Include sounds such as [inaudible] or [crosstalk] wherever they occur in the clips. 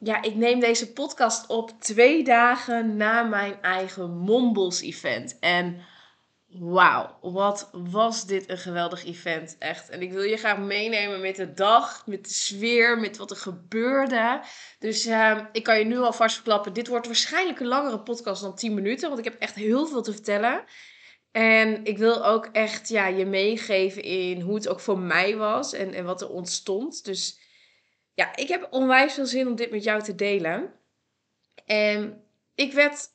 ja, ik neem deze podcast op twee dagen na mijn eigen Mombles event. En wauw, wat was dit een geweldig event, echt. En ik wil je graag meenemen met de dag, met de sfeer, met wat er gebeurde. Dus uh, ik kan je nu alvast verklappen, dit wordt waarschijnlijk een langere podcast dan 10 minuten, want ik heb echt heel veel te vertellen. En ik wil ook echt ja, je meegeven in hoe het ook voor mij was en, en wat er ontstond. Dus ja, ik heb onwijs veel zin om dit met jou te delen. En ik werd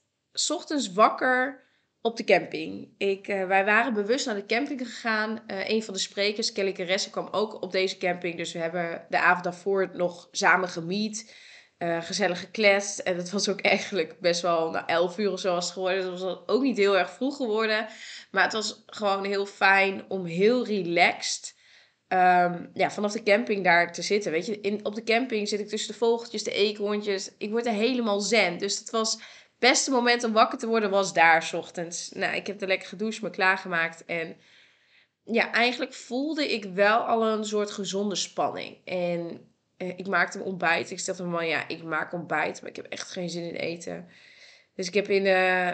ochtends wakker op de camping. Ik, uh, wij waren bewust naar de camping gegaan. Uh, een van de sprekers, Kelly Caresse, kwam ook op deze camping. Dus we hebben de avond daarvoor nog samen gemiet. Uh, gezellig gekletst. En het was ook eigenlijk best wel na nou, 11 uur of zo was geworden. Dus het was ook niet heel erg vroeg geworden. Maar het was gewoon heel fijn om heel relaxed um, ja, vanaf de camping daar te zitten. Weet je, in, op de camping zit ik tussen de vogeltjes, de eekhoorntjes. Ik word er helemaal zen. Dus het was het beste moment om wakker te worden was daar s ochtends. Nou, ik heb er lekker gedoucht, me klaargemaakt. En ja, eigenlijk voelde ik wel al een soort gezonde spanning. En eh, ik maakte een ontbijt. Ik stelde me man, ja, ik maak ontbijt, maar ik heb echt geen zin in eten. Dus ik heb in de,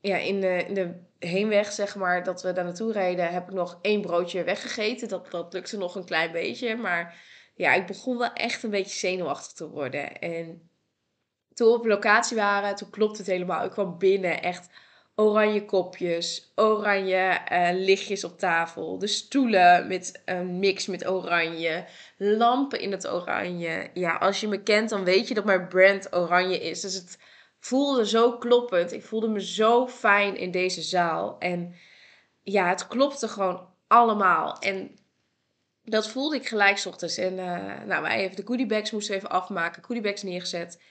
ja, in de, in de heenweg, zeg maar, dat we daar naartoe reden, heb ik nog één broodje weggegeten. Dat, dat lukte nog een klein beetje. Maar ja, ik begon wel echt een beetje zenuwachtig te worden. En toen we op locatie waren, toen klopte het helemaal. Ik kwam binnen, echt oranje kopjes, oranje uh, lichtjes op tafel. De stoelen met een mix met oranje. Lampen in het oranje. Ja, als je me kent, dan weet je dat mijn brand oranje is. Dus het voelde zo kloppend. Ik voelde me zo fijn in deze zaal. En ja, het klopte gewoon allemaal. En dat voelde ik gelijk ochtends. En uh, nou, wij even de goodiebags moesten even afmaken. Goodiebags neergezet.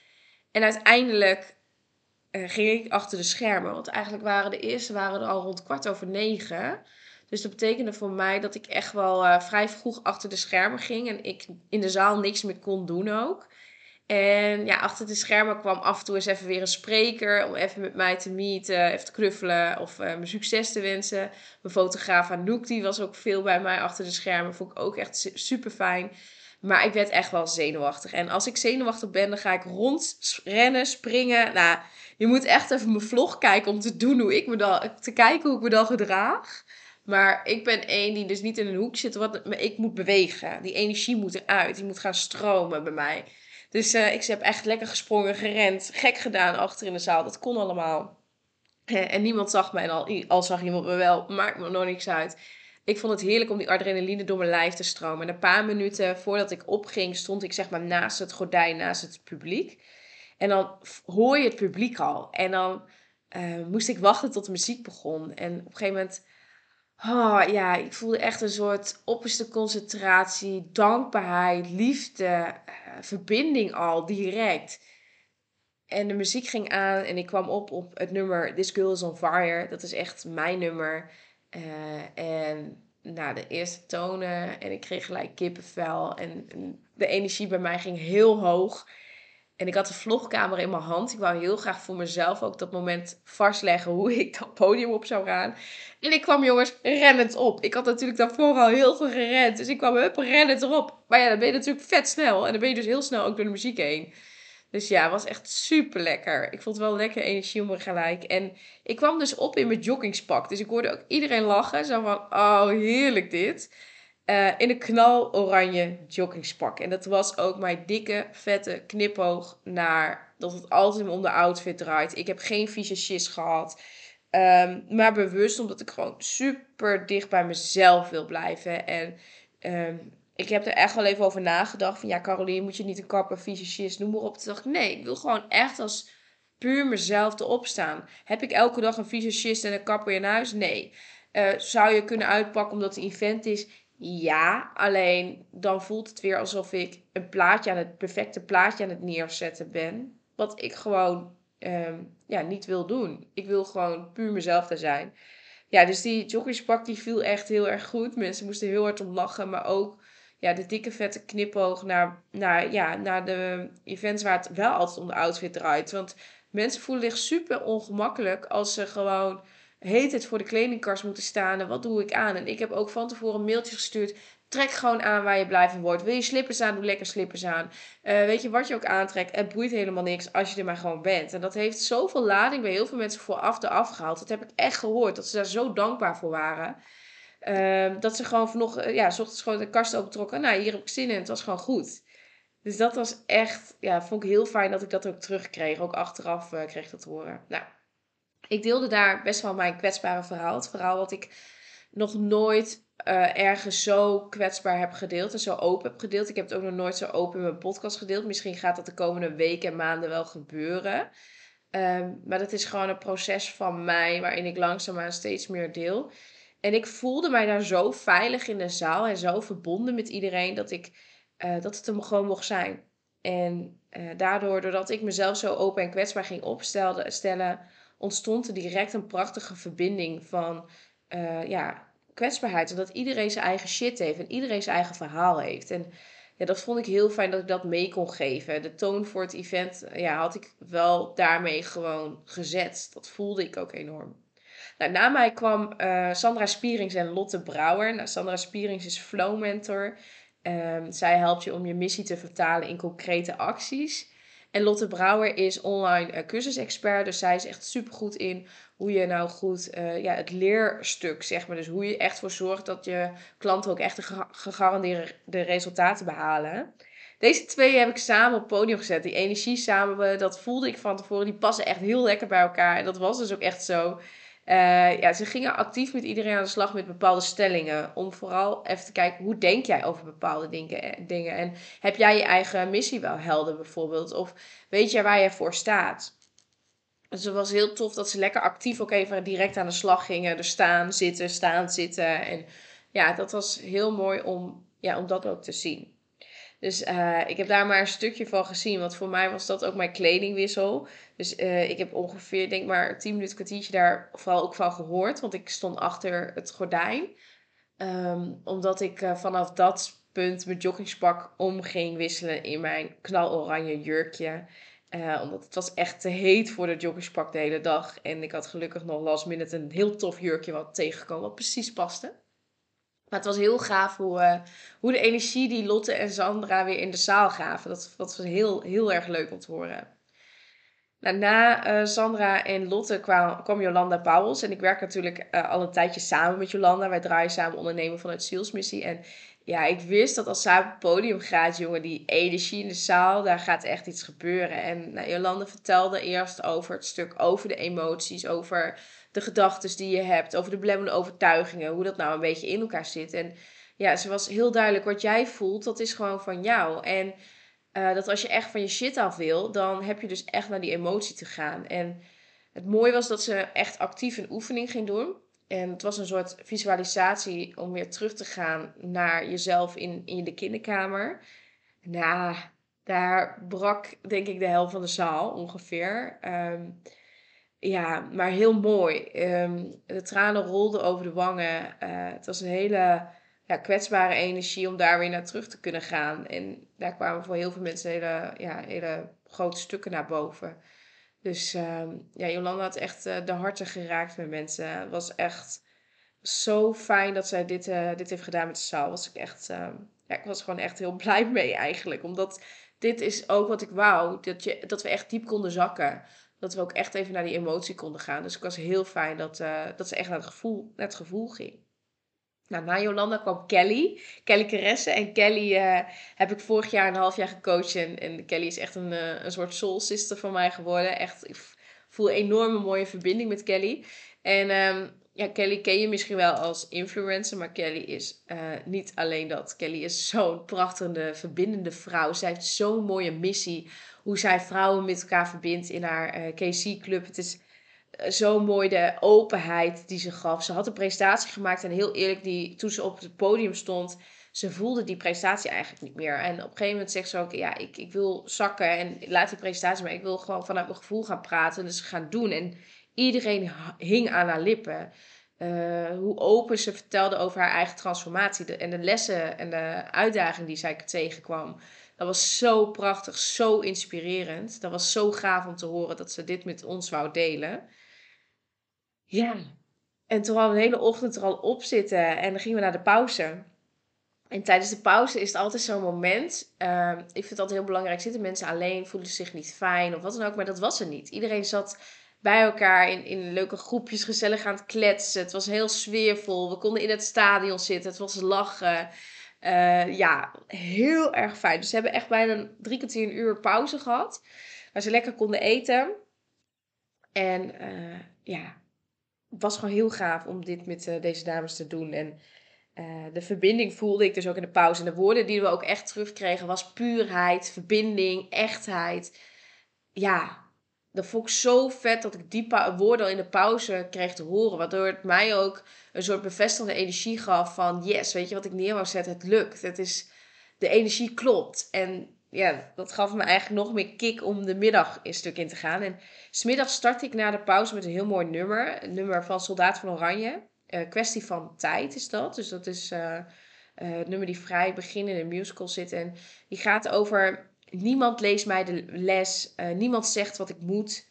En uiteindelijk uh, ging ik achter de schermen. Want eigenlijk waren de eerste waren er al rond kwart over negen. Dus dat betekende voor mij dat ik echt wel uh, vrij vroeg achter de schermen ging. En ik in de zaal niks meer kon doen ook. En ja, achter de schermen kwam af en toe eens even weer een spreker om even met mij te meeten, even te knuffelen of uh, me succes te wensen. Mijn fotograaf Anouk, die was ook veel bij mij achter de schermen, vond ik ook echt super fijn. Maar ik werd echt wel zenuwachtig. En als ik zenuwachtig ben, dan ga ik rondrennen, springen. Nou, je moet echt even mijn vlog kijken om te doen hoe ik me dan, te kijken hoe ik me dan gedraag. Maar ik ben één die dus niet in een hoek zit. Wat, ik moet bewegen. Die energie moet eruit. Die moet gaan stromen bij mij. Dus uh, ik heb echt lekker gesprongen, gerend, gek gedaan achter in de zaal. Dat kon allemaal. Eh, en niemand zag mij, en al, al zag iemand me wel, maakt me nog niks uit. Ik vond het heerlijk om die adrenaline door mijn lijf te stromen. En een paar minuten voordat ik opging, stond ik zeg maar naast het gordijn, naast het publiek. En dan hoor je het publiek al. En dan uh, moest ik wachten tot de muziek begon. En op een gegeven moment Oh, ja, ik voelde echt een soort opperste concentratie, dankbaarheid, liefde, uh, verbinding al direct. En de muziek ging aan en ik kwam op op het nummer This Girl is on Fire. Dat is echt mijn nummer. Uh, en nou, de eerste tonen en ik kreeg gelijk kippenvel. En, en de energie bij mij ging heel hoog. En ik had de vlogcamera in mijn hand. Ik wou heel graag voor mezelf ook dat moment vastleggen hoe ik dat podium op zou gaan. En ik kwam jongens rennend op. Ik had natuurlijk daarvoor al heel veel gerend. Dus ik kwam hup rennend erop. Maar ja, dan ben je natuurlijk vet snel. En dan ben je dus heel snel ook door de muziek heen. Dus ja, het was echt super lekker. Ik vond wel lekker energie om me gelijk. En ik kwam dus op in mijn joggingspak. Dus ik hoorde ook iedereen lachen. Zo van, oh heerlijk dit. Uh, in een knaloranje joggingspak. En dat was ook mijn dikke, vette knipoog naar dat het altijd om de outfit draait. Ik heb geen visages gehad. Um, maar bewust omdat ik gewoon super dicht bij mezelf wil blijven. En um, ik heb er echt wel even over nagedacht. Van ja, Caroline, moet je niet een kapper, visagist, noem maar op. Toen dacht ik, nee, ik wil gewoon echt als puur mezelf te opstaan. Heb ik elke dag een visagist en een kapper in huis? Nee. Uh, zou je kunnen uitpakken omdat het een event is? Ja, alleen dan voelt het weer alsof ik een plaatje aan het perfecte plaatje aan het neerzetten ben. Wat ik gewoon ehm, ja, niet wil doen. Ik wil gewoon puur mezelf daar zijn. Ja, dus die joggingspak die viel echt heel erg goed. Mensen moesten heel hard om lachen. Maar ook ja, de dikke vette knipoog naar, naar, ja, naar de events waar het wel altijd om de outfit draait. Want mensen voelen zich super ongemakkelijk als ze gewoon heet het voor de kledingkast moeten staan. En wat doe ik aan? En ik heb ook van tevoren een mailtje gestuurd. Trek gewoon aan waar je blij van wordt. Wil je slippers aan, doe lekker slippers aan. Uh, weet je, wat je ook aantrekt, het boeit helemaal niks als je er maar gewoon bent. En dat heeft zoveel lading bij heel veel mensen vooraf eraf gehaald. Dat heb ik echt gehoord, dat ze daar zo dankbaar voor waren. Uh, dat ze gewoon vanochtend, eh, ja, s ochtends gewoon de kast opentrokken. Nou, hier heb ik zin in. Het was gewoon goed. Dus dat was echt, ja, vond ik heel fijn dat ik dat ook terugkreeg. Ook achteraf uh, kreeg dat te horen. Nou, ik deelde daar best wel mijn kwetsbare verhaal. Het verhaal wat ik nog nooit uh, ergens zo kwetsbaar heb gedeeld en zo open heb gedeeld. Ik heb het ook nog nooit zo open in mijn podcast gedeeld. Misschien gaat dat de komende weken en maanden wel gebeuren. Um, maar dat is gewoon een proces van mij waarin ik langzaamaan steeds meer deel. En ik voelde mij daar zo veilig in de zaal en zo verbonden met iedereen dat, ik, uh, dat het hem gewoon mocht zijn. En uh, daardoor, doordat ik mezelf zo open en kwetsbaar ging opstellen, ontstond er direct een prachtige verbinding van uh, ja, kwetsbaarheid. Omdat iedereen zijn eigen shit heeft en iedereen zijn eigen verhaal heeft. En ja, dat vond ik heel fijn dat ik dat mee kon geven. De toon voor het event ja, had ik wel daarmee gewoon gezet. Dat voelde ik ook enorm. Nou, na mij kwam uh, Sandra Spierings en Lotte Brouwer. Nou, Sandra Spierings is flow mentor. Um, zij helpt je om je missie te vertalen in concrete acties. En Lotte Brouwer is online uh, cursusexpert. Dus zij is echt super goed in hoe je nou goed uh, ja, het leerstuk, zeg maar. Dus hoe je echt voor zorgt dat je klanten ook echt de gegarandeerde resultaten behalen. Deze twee heb ik samen op het podium gezet. Die energie samen, dat voelde ik van tevoren. Die passen echt heel lekker bij elkaar. En dat was dus ook echt zo. Uh, ja, ze gingen actief met iedereen aan de slag met bepaalde stellingen. Om vooral even te kijken, hoe denk jij over bepaalde dingen? En heb jij je eigen missie wel helder bijvoorbeeld? Of weet jij waar je voor staat? Dus het was heel tof dat ze lekker actief ook even direct aan de slag gingen. Dus staan, zitten, staan, zitten. En ja, dat was heel mooi om, ja, om dat ook te zien. Dus uh, ik heb daar maar een stukje van gezien. Want voor mij was dat ook mijn kledingwissel. Dus uh, ik heb ongeveer, denk maar, 10 minuten kwartiertje daar vooral ook van gehoord. Want ik stond achter het gordijn. Um, omdat ik uh, vanaf dat punt mijn joggingspak om ging wisselen in mijn knaloranje jurkje. Omdat het was echt te heet voor de joggingspak de hele dag. En ik had gelukkig nog last minute een heel tof jurkje wat tegengekomen wat precies paste. Maar het was heel gaaf hoe, uh, hoe de energie die Lotte en Sandra weer in de zaal gaven. Dat, was heel, heel erg leuk om te horen. Nou, na uh, Sandra en Lotte kwam, Jolanda Pauwels. En ik werk natuurlijk uh, al een tijdje samen met Jolanda. Wij draaien samen ondernemen vanuit Zielsmissie. En ja, ik wist dat als zij op het podium gaat, jongen, die energie in de zaal, daar gaat echt iets gebeuren. En nou, vertelde eerst over het stuk over de emoties, over de gedachten die je hebt, over de belemmerende overtuigingen, hoe dat nou een beetje in elkaar zit. En ja, ze was heel duidelijk, wat jij voelt, dat is gewoon van jou. En uh, dat als je echt van je shit af wil, dan heb je dus echt naar die emotie te gaan. En het mooie was dat ze echt actief een oefening ging doen. En het was een soort visualisatie om weer terug te gaan naar jezelf in, in de kinderkamer. Nou, daar brak denk ik de helft van de zaal ongeveer. Um, ja, maar heel mooi. Um, de tranen rolden over de wangen. Uh, het was een hele ja, kwetsbare energie om daar weer naar terug te kunnen gaan. En daar kwamen voor heel veel mensen hele, ja, hele grote stukken naar boven. Dus uh, ja, Jolanda had echt uh, de harten geraakt met mensen. Het was echt zo fijn dat zij dit, uh, dit heeft gedaan met de zaal. Was ik, echt, uh, ja, ik was gewoon echt heel [laughs] blij mee eigenlijk. Omdat dit is ook wat ik wou. Dat, je, dat we echt diep konden zakken. Dat we ook echt even naar die emotie konden gaan. Dus ik was heel fijn dat, dat ze echt naar het gevoel, naar het gevoel ging. Nou, na Jolanda kwam Kelly, Kelly Caresse. En Kelly uh, heb ik vorig jaar een half jaar gecoacht. En, Kelly is echt een, uh, een soort soul sister van mij geworden. Echt, ik voel een enorme mooie verbinding met Kelly. En um, ja, Kelly ken je misschien wel als influencer, maar Kelly is uh, niet alleen dat. Kelly is zo'n prachtige, verbindende vrouw. Zij heeft zo'n mooie missie. Hoe zij vrouwen met elkaar verbindt in haar KC-club. Het is zo mooi de openheid die ze gaf. Ze had een presentatie gemaakt en heel eerlijk, die, toen ze op het podium stond, ze voelde die presentatie eigenlijk niet meer. En op een gegeven moment zegt ze ook, ja, ik, ik wil zakken en laat die presentatie maar. Ik wil gewoon vanuit mijn gevoel gaan praten. Dus gaan doen. En iedereen hing aan haar lippen. Uh, hoe open ze vertelde over haar eigen transformatie. En de lessen en de uitdagingen die zij tegenkwam. Dat was zo prachtig, zo inspirerend. Dat was zo gaaf om te horen dat ze dit met ons wou delen. Ja, en toen hadden we de hele ochtend er al op zitten en dan gingen we naar de pauze. En tijdens de pauze is het altijd zo'n moment. Uh, ik vind het altijd heel belangrijk. Zitten mensen alleen, voelen zich niet fijn of wat dan ook. Maar dat was er niet. Iedereen zat bij elkaar in, in leuke groepjes, gezellig aan het kletsen. Het was heel sfeervol. We konden in het stadion zitten. Het was lachen. Uh, ja, heel erg fijn. Dus ze hebben echt bijna drie kwartier een uur pauze gehad. Waar ze lekker konden eten. En uh, ja, was gewoon heel gaaf om dit met uh, deze dames te doen. En de verbinding voelde ik dus ook in de pauze. En de woorden die we ook echt terugkregen was puurheid, verbinding, echtheid. Ja, dat vond ik zo vet dat ik die woorden al in de pauze kreeg te horen. Waardoor het mij ook een soort bevestigende energie gaf van... Yes, weet je wat ik neer wou zetten? Het lukt. Het is, de energie klopt. En ja, dat gaf me eigenlijk nog meer kick om de middag een stuk in te gaan. En smiddag start ik na de pauze met een heel mooi nummer. Een nummer van Soldaat van Oranje. Uh, kwestie van tijd is dat. Dus dat is uh, uh, het nummer die vrij begin in een musical zit. En die gaat over niemand leest mij de les. Niemand zegt wat ik moet.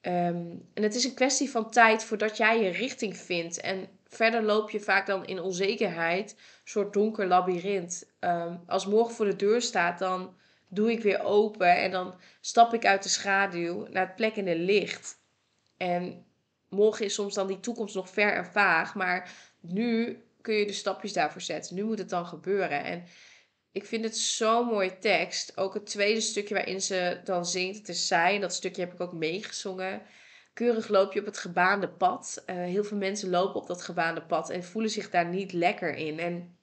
Um, en het is een kwestie van tijd voordat jij je richting vindt. En verder loop je vaak dan in onzekerheid, een soort donker labyrint. Um, als morgen voor de deur staat, dan doe ik weer open en dan stap ik uit de schaduw naar het plek in het licht. En morgen is soms dan die toekomst nog ver en vaag, maar nu kun je de stapjes daarvoor zetten. Nu moet het dan gebeuren. En ik vind het zo'n mooie tekst. Ook het tweede stukje waarin ze dan zingt. Het is zij. En dat stukje heb ik ook meegezongen. Keurig loop je op het gebaande pad. Uh, heel veel mensen lopen op dat gebaande pad en voelen zich daar niet lekker in. En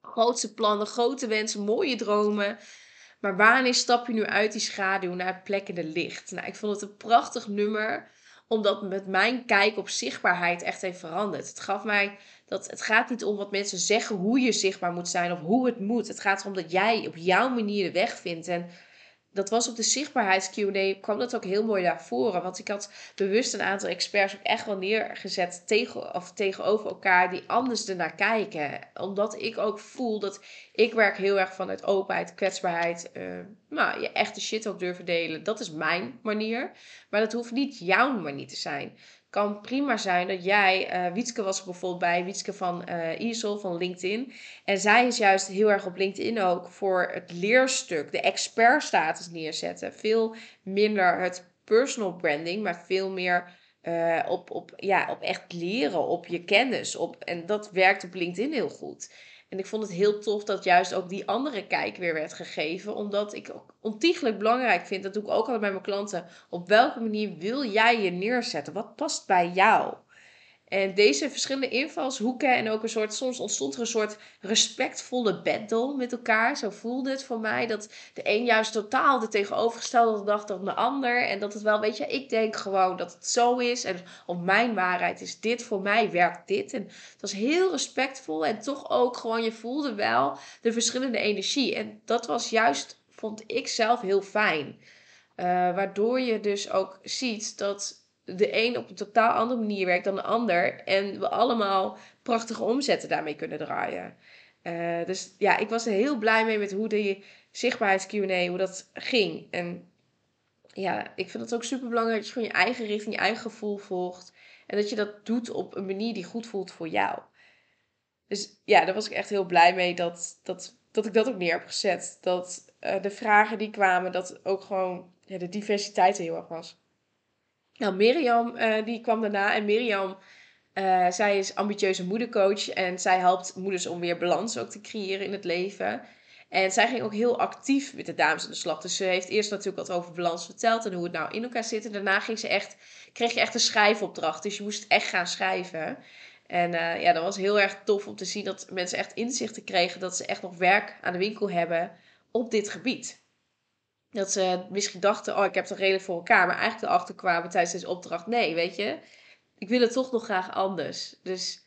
grootste plannen, grote wensen, mooie dromen. Maar wanneer stap je nu uit die schaduw naar het plekkende licht? Nou, ik vond het een prachtig nummer omdat met mijn kijk op zichtbaarheid echt heeft veranderd. Het gaf mij dat het gaat niet om wat mensen zeggen hoe je zichtbaar moet zijn of hoe het moet. Het gaat erom dat jij op jouw manier de weg vindt. En dat was op de zichtbaarheids Q&A kwam dat ook heel mooi naar voren. Want ik had bewust een aantal experts ook echt wel neergezet tegen, of tegenover elkaar die anders ernaar kijken. Omdat ik ook voel dat ik werk heel erg vanuit openheid, kwetsbaarheid. Uh, nou, je echte shit ook durven delen. Dat is mijn manier. Maar dat hoeft niet jouw manier te zijn kan prima zijn dat jij, uh, Wietske was bijvoorbeeld bij, Wietske van uh, van LinkedIn. En zij is juist heel erg op LinkedIn ook voor het leerstuk, de expertstatus neerzetten. Veel minder het personal branding, maar veel meer uh, op, op, ja, op echt leren, op je kennis. Op, en dat werkt op LinkedIn heel goed. En ik vond het heel tof dat juist ook die andere kijk weer werd gegeven. Omdat ik ook ontiegelijk belangrijk vind, dat doe ik ook altijd bij mijn klanten. Op welke manier wil jij je neerzetten? Wat past bij jou? En deze verschillende invalshoeken en ook een soort, soms ontstond er een soort respectvolle battle met elkaar. Zo voelde het voor mij dat de een juist totaal de tegenovergestelde dacht dan de ander. En dat het wel, weet je, ik denk gewoon dat het zo is. En op mijn waarheid is dit, voor mij werkt dit. En het was heel respectvol en toch ook gewoon, je voelde wel de verschillende energie. En dat was juist, vond ik zelf heel fijn. Uh, waardoor je dus ook ziet dat de een op een totaal andere manier werkt dan de ander. En we allemaal prachtige omzetten daarmee kunnen draaien. Uh, dus ja, ik was er heel blij mee met hoe de zichtbaarheids Q&A, hoe dat ging. En ja, ik vind het ook super belangrijk dat je gewoon je eigen richting, je eigen gevoel volgt. En dat je dat doet op een manier die goed voelt voor jou. Dus ja, daar was ik echt heel blij mee dat, dat, dat ik dat ook neer heb gezet. Dat uh, de vragen die kwamen, dat ook gewoon ja, de diversiteit er heel erg was. Nou, Mirjam uh, die kwam daarna. En Mirjam, uh, zij is ambitieuze moedercoach. En zij helpt moeders om weer balans ook te creëren in het leven. En zij ging ook heel actief met de dames aan de slag. Dus ze heeft eerst natuurlijk wat over balans verteld en hoe het nou in elkaar zit. En daarna ging ze echt, kreeg je echt een schrijfopdracht. Dus je moest echt gaan schrijven. En uh, ja, dat was heel erg tof om te zien dat mensen echt inzichten kregen dat ze echt nog werk aan de winkel hebben op dit gebied. Dat ze misschien dachten, oh, ik heb het redelijk voor elkaar. Maar eigenlijk erachter kwamen tijdens deze opdracht. Nee, weet je, ik wil het toch nog graag anders. Dus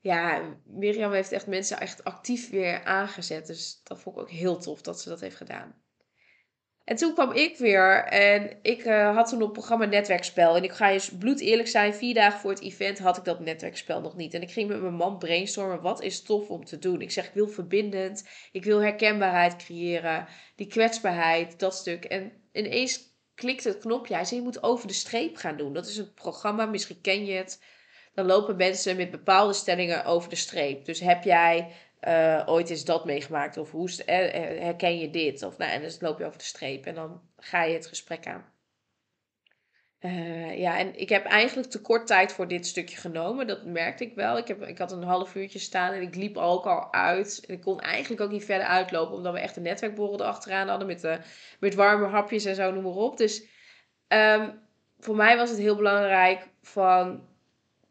ja, Mirjam heeft echt mensen echt actief weer aangezet. Dus dat vond ik ook heel tof dat ze dat heeft gedaan. En toen kwam ik weer en ik uh, had toen op programma Netwerkspel. En ik ga eens bloed eerlijk zijn, vier dagen voor het event had ik dat netwerkspel nog niet. En ik ging met mijn man brainstormen, wat is tof om te doen? Ik zeg, ik wil verbindend, ik wil herkenbaarheid creëren, die kwetsbaarheid, dat stuk. En ineens klikte het knopje, hij zei, je moet over de streep gaan doen. Dat is een programma, misschien ken je het. Dan lopen mensen met bepaalde stellingen over de streep. Dus heb jij uh, ooit is dat meegemaakt? Of hoe herken je dit? Of, nou, en dus loop je over de streep en dan ga je het gesprek aan. Ja, en ik heb eigenlijk te kort tijd voor dit stukje genomen. Dat merkte ik wel. Ik, heb, ik had een half uurtje staan en ik liep ook al uit. En ik kon eigenlijk ook niet verder uitlopen, omdat we echt een netwerkborrel erachteraan hadden met, eh, met warme hapjes en zo, noem maar op. Dus um, voor mij was het heel belangrijk van,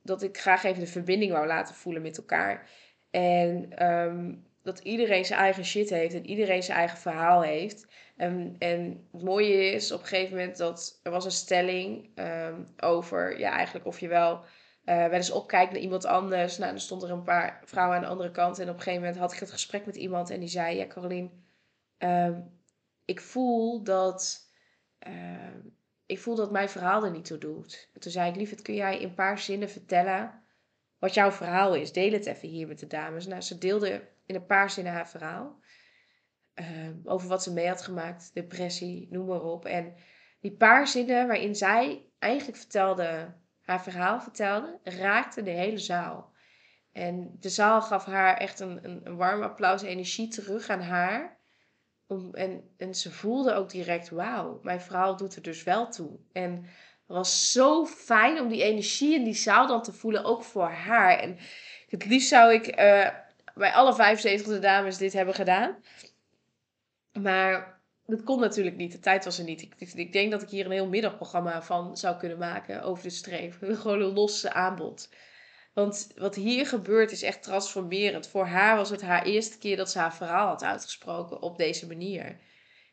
dat ik graag even de verbinding wou laten voelen met elkaar. En um, dat iedereen zijn eigen shit heeft en iedereen zijn eigen verhaal heeft. En, en het mooie is op een gegeven moment dat er was een stelling um, over ja, eigenlijk of je wel uh, wel eens opkijkt naar iemand anders. Nou, dan stond er een paar vrouwen aan de andere kant. En op een gegeven moment had ik het gesprek met iemand en die zei: Ja, Caroline, um, ik voel dat. ik voel dat mijn verhaal er niet toe doet. En toen zei ik: Lieverd, kun jij in een paar zinnen vertellen wat jouw verhaal is. Deel het even hier met de dames. Nou, ze deelde in een paar zinnen haar verhaal. Ehm, over wat ze mee had gemaakt, depressie, noem maar op. En die paar zinnen waarin zij eigenlijk vertelde, haar verhaal vertelde, raakte de hele zaal. En de zaal gaf haar echt een, een, een warm applaus, energie terug aan haar. Om, en, en ze voelde ook direct, wauw, mijn verhaal doet er dus wel toe. En het was zo fijn om die energie in die zaal dan te voelen, ook voor haar. En het liefst zou ik uh, bij alle 75 dames dit hebben gedaan. Maar dat kon natuurlijk niet. De tijd was er niet. Ik, ik, denk dat ik hier een heel middagprogramma van zou kunnen maken over de streep. [laughs] Gewoon een losse aanbod. Want wat hier gebeurt is echt transformerend. Voor haar was het haar eerste keer dat ze haar verhaal had uitgesproken op deze manier.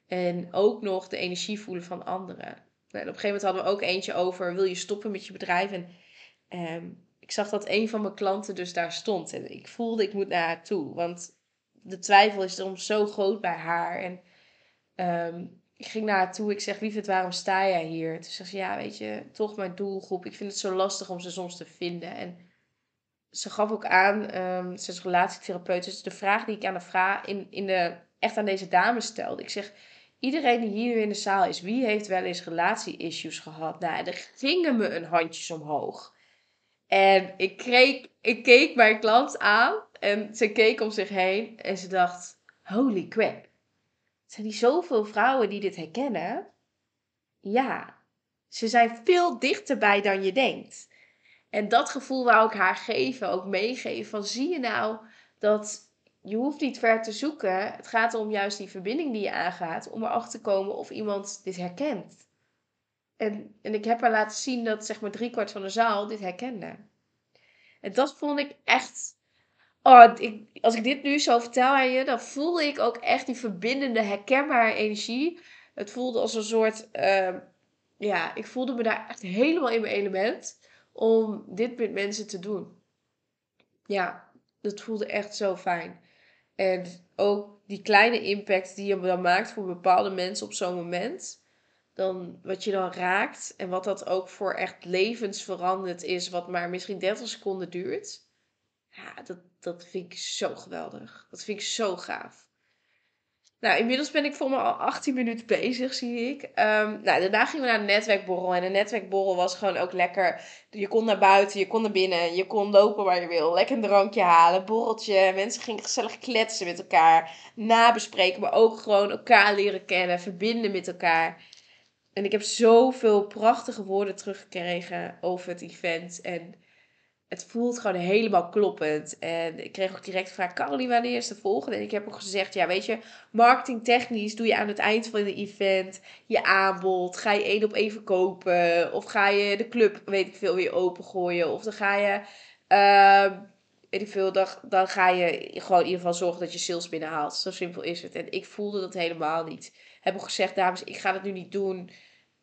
En ook nog de energie voelen van anderen. Op een gegeven moment hadden we ook eentje over: wil je stoppen met je bedrijf? En ehm, ik zag dat een van mijn klanten dus daar stond. En ik voelde, ik moet naar haar toe. Want de twijfel is soms zo groot bij haar. En ehm, ik ging naar haar toe. Ik zeg, lieverd, waarom sta jij hier? Toen zei ze, ja, weet je, toch mijn doelgroep. Ik vind het zo lastig om ze soms te vinden. En ze gaf ook aan, um, ze is relatietherapeut. Dus de vraag die ik aan de vraag in, in de, echt aan deze dame stelde. Ik zeg, Iedereen die hier in de zaal is, wie heeft wel eens relatie-issues gehad? Nou, er gingen me een handjes omhoog. En ik, kreeg, ik keek mijn klant aan en ze keek om zich heen en ze dacht: holy crap. Zijn die zoveel vrouwen die dit herkennen? Ja, ze zijn veel dichterbij dan je denkt. En dat gevoel wou ik haar geven, ook meegeven. Van zie je nou dat je hoeft niet ver te zoeken. Het gaat om juist die verbinding die je aangaat. Om erachter te komen of iemand dit herkent. En, en ik heb haar laten zien dat zeg maar driekwart van de zaal dit herkende. En dat vond ik echt... Oh, ik, als ik dit nu zo vertel aan je, dan voelde ik ook echt die verbindende, herkenbare energie. Het voelde als een soort... Uh, ja, ik voelde me daar echt helemaal in mijn element. Om dit met mensen te doen. Ja, dat voelde echt zo fijn. En ook die kleine impact die je dan maakt voor bepaalde mensen op zo'n moment. Dan wat je dan raakt en wat dat ook voor echt levensveranderd is, wat maar misschien 30 seconden duurt. Ja, dat, dat vind ik zo geweldig. Dat vind ik zo gaaf. Nou, inmiddels ben ik voor me al 18 minuten bezig, zie ik. Um, nou, daarna gingen we naar de netwerkborrel. En de netwerkborrel was gewoon ook lekker. Je kon naar buiten, je kon naar binnen, je kon lopen waar je wil. Lekker een drankje halen, borreltje. Mensen gingen gezellig kletsen met elkaar. Nabespreken, maar ook gewoon elkaar leren kennen, verbinden met elkaar. En ik heb zoveel prachtige woorden teruggekregen over het event. En het voelt gewoon helemaal kloppend. En ik kreeg ook direct de vraag, Caroline, wanneer is de volgende? En ik heb ook gezegd, ja weet je, marketingtechnisch doe je aan het eind van de event je aanbod. Ga je één op één verkopen? Of ga je de club, weet ik veel, weer opengooien? Of dan ga je, uh, weet ik veel, dan, dan ga je gewoon in ieder geval zorgen dat je sales binnenhaalt. Zo simpel is het. En ik voelde dat helemaal niet. Heb ook gezegd, dames, ik ga het nu niet doen.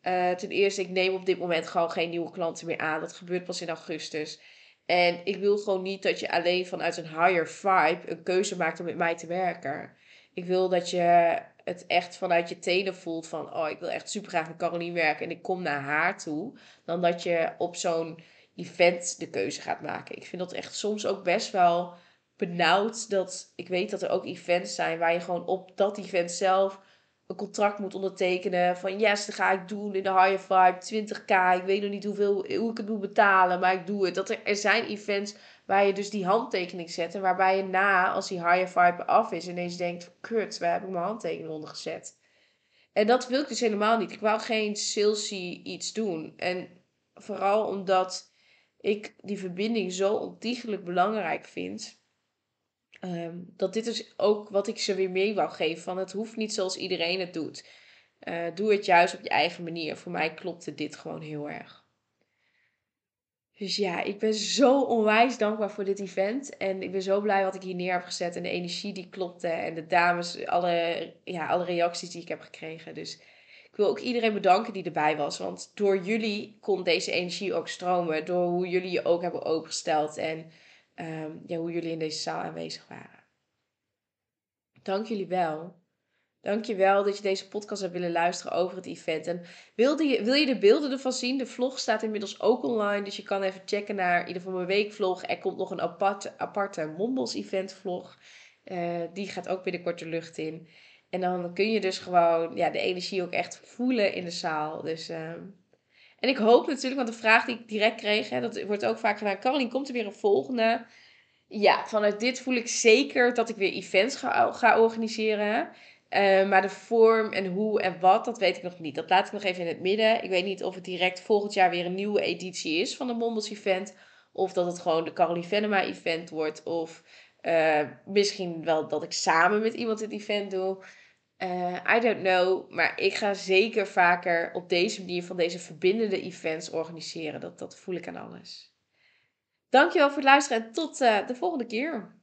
Uh, ten eerste, ik neem op dit moment gewoon geen nieuwe klanten meer aan. Dat gebeurt pas in augustus. En ik wil gewoon niet dat je alleen vanuit een higher vibe een keuze maakt om met mij te werken. Ik wil dat je het echt vanuit je tenen voelt van... oh, ik wil echt super graag met Caroline werken en ik kom naar haar toe. Dan dat je op zo'n event de keuze gaat maken. Ik vind dat echt soms ook best wel benauwd. Dat ik weet dat er ook events zijn waar je gewoon op dat event zelf een contract moet ondertekenen. Van yes, dat ga ik doen in de higher vibe, 20k. Ik weet nog niet hoeveel, hoe ik het moet betalen, maar ik doe het. Dat er, zijn events waar je dus die handtekening zet. En waarbij je na, als die higher vibe af is, ineens denkt: kut, waar heb ik mijn handtekening onder gezet? En dat wil ik dus helemaal niet. Ik wou geen salesy iets doen. En vooral omdat ik die verbinding zo ontiegelijk belangrijk vind. Ehm, dat dit is ook wat ik ze weer mee wou geven. Van het hoeft niet zoals iedereen het doet. Uh, doe het juist op je eigen manier. Voor mij klopte dit gewoon heel erg. Dus ja, ik ben zo onwijs dankbaar voor dit event. En ik ben zo blij wat ik hier neer heb gezet. En de energie die klopte. En de dames, alle, ja, alle reacties die ik heb gekregen. Dus ik wil ook iedereen bedanken die erbij was. Want door jullie kon deze energie ook stromen. Door hoe jullie je ook hebben opengesteld. En um, ja, hoe jullie in deze zaal aanwezig waren. Dank jullie wel. Dank je wel dat je deze podcast hebt willen luisteren over het event. En wil je, wil je de beelden ervan zien? De vlog staat inmiddels ook online. Dus je kan even checken naar in ieder geval mijn weekvlog. Er komt nog een aparte, aparte Mombos event vlog. Uh, die gaat ook binnenkort de lucht in. En dan kun je dus gewoon ja, de energie ook echt voelen in de zaal. Dus uh, en ik hoop natuurlijk, want de vraag die ik direct kreeg, hè, dat wordt ook vaak gedaan. Caroline, komt er weer een volgende? Ja, vanuit dit voel ik zeker dat ik weer events ga, ga organiseren. Uh, maar de vorm en hoe en wat, dat weet ik nog niet. Dat laat ik nog even in het midden. Ik weet niet of het direct volgend jaar weer een nieuwe editie is van de Mombos Event. Of dat het gewoon de Caroline Venema Event wordt. Of uh, misschien wel dat ik samen met iemand het event doe. Uh, I don't know, maar ik ga zeker vaker op deze manier van deze verbindende events organiseren. Dat, dat voel ik aan alles. Dankjewel voor het luisteren en tot uh, de volgende keer.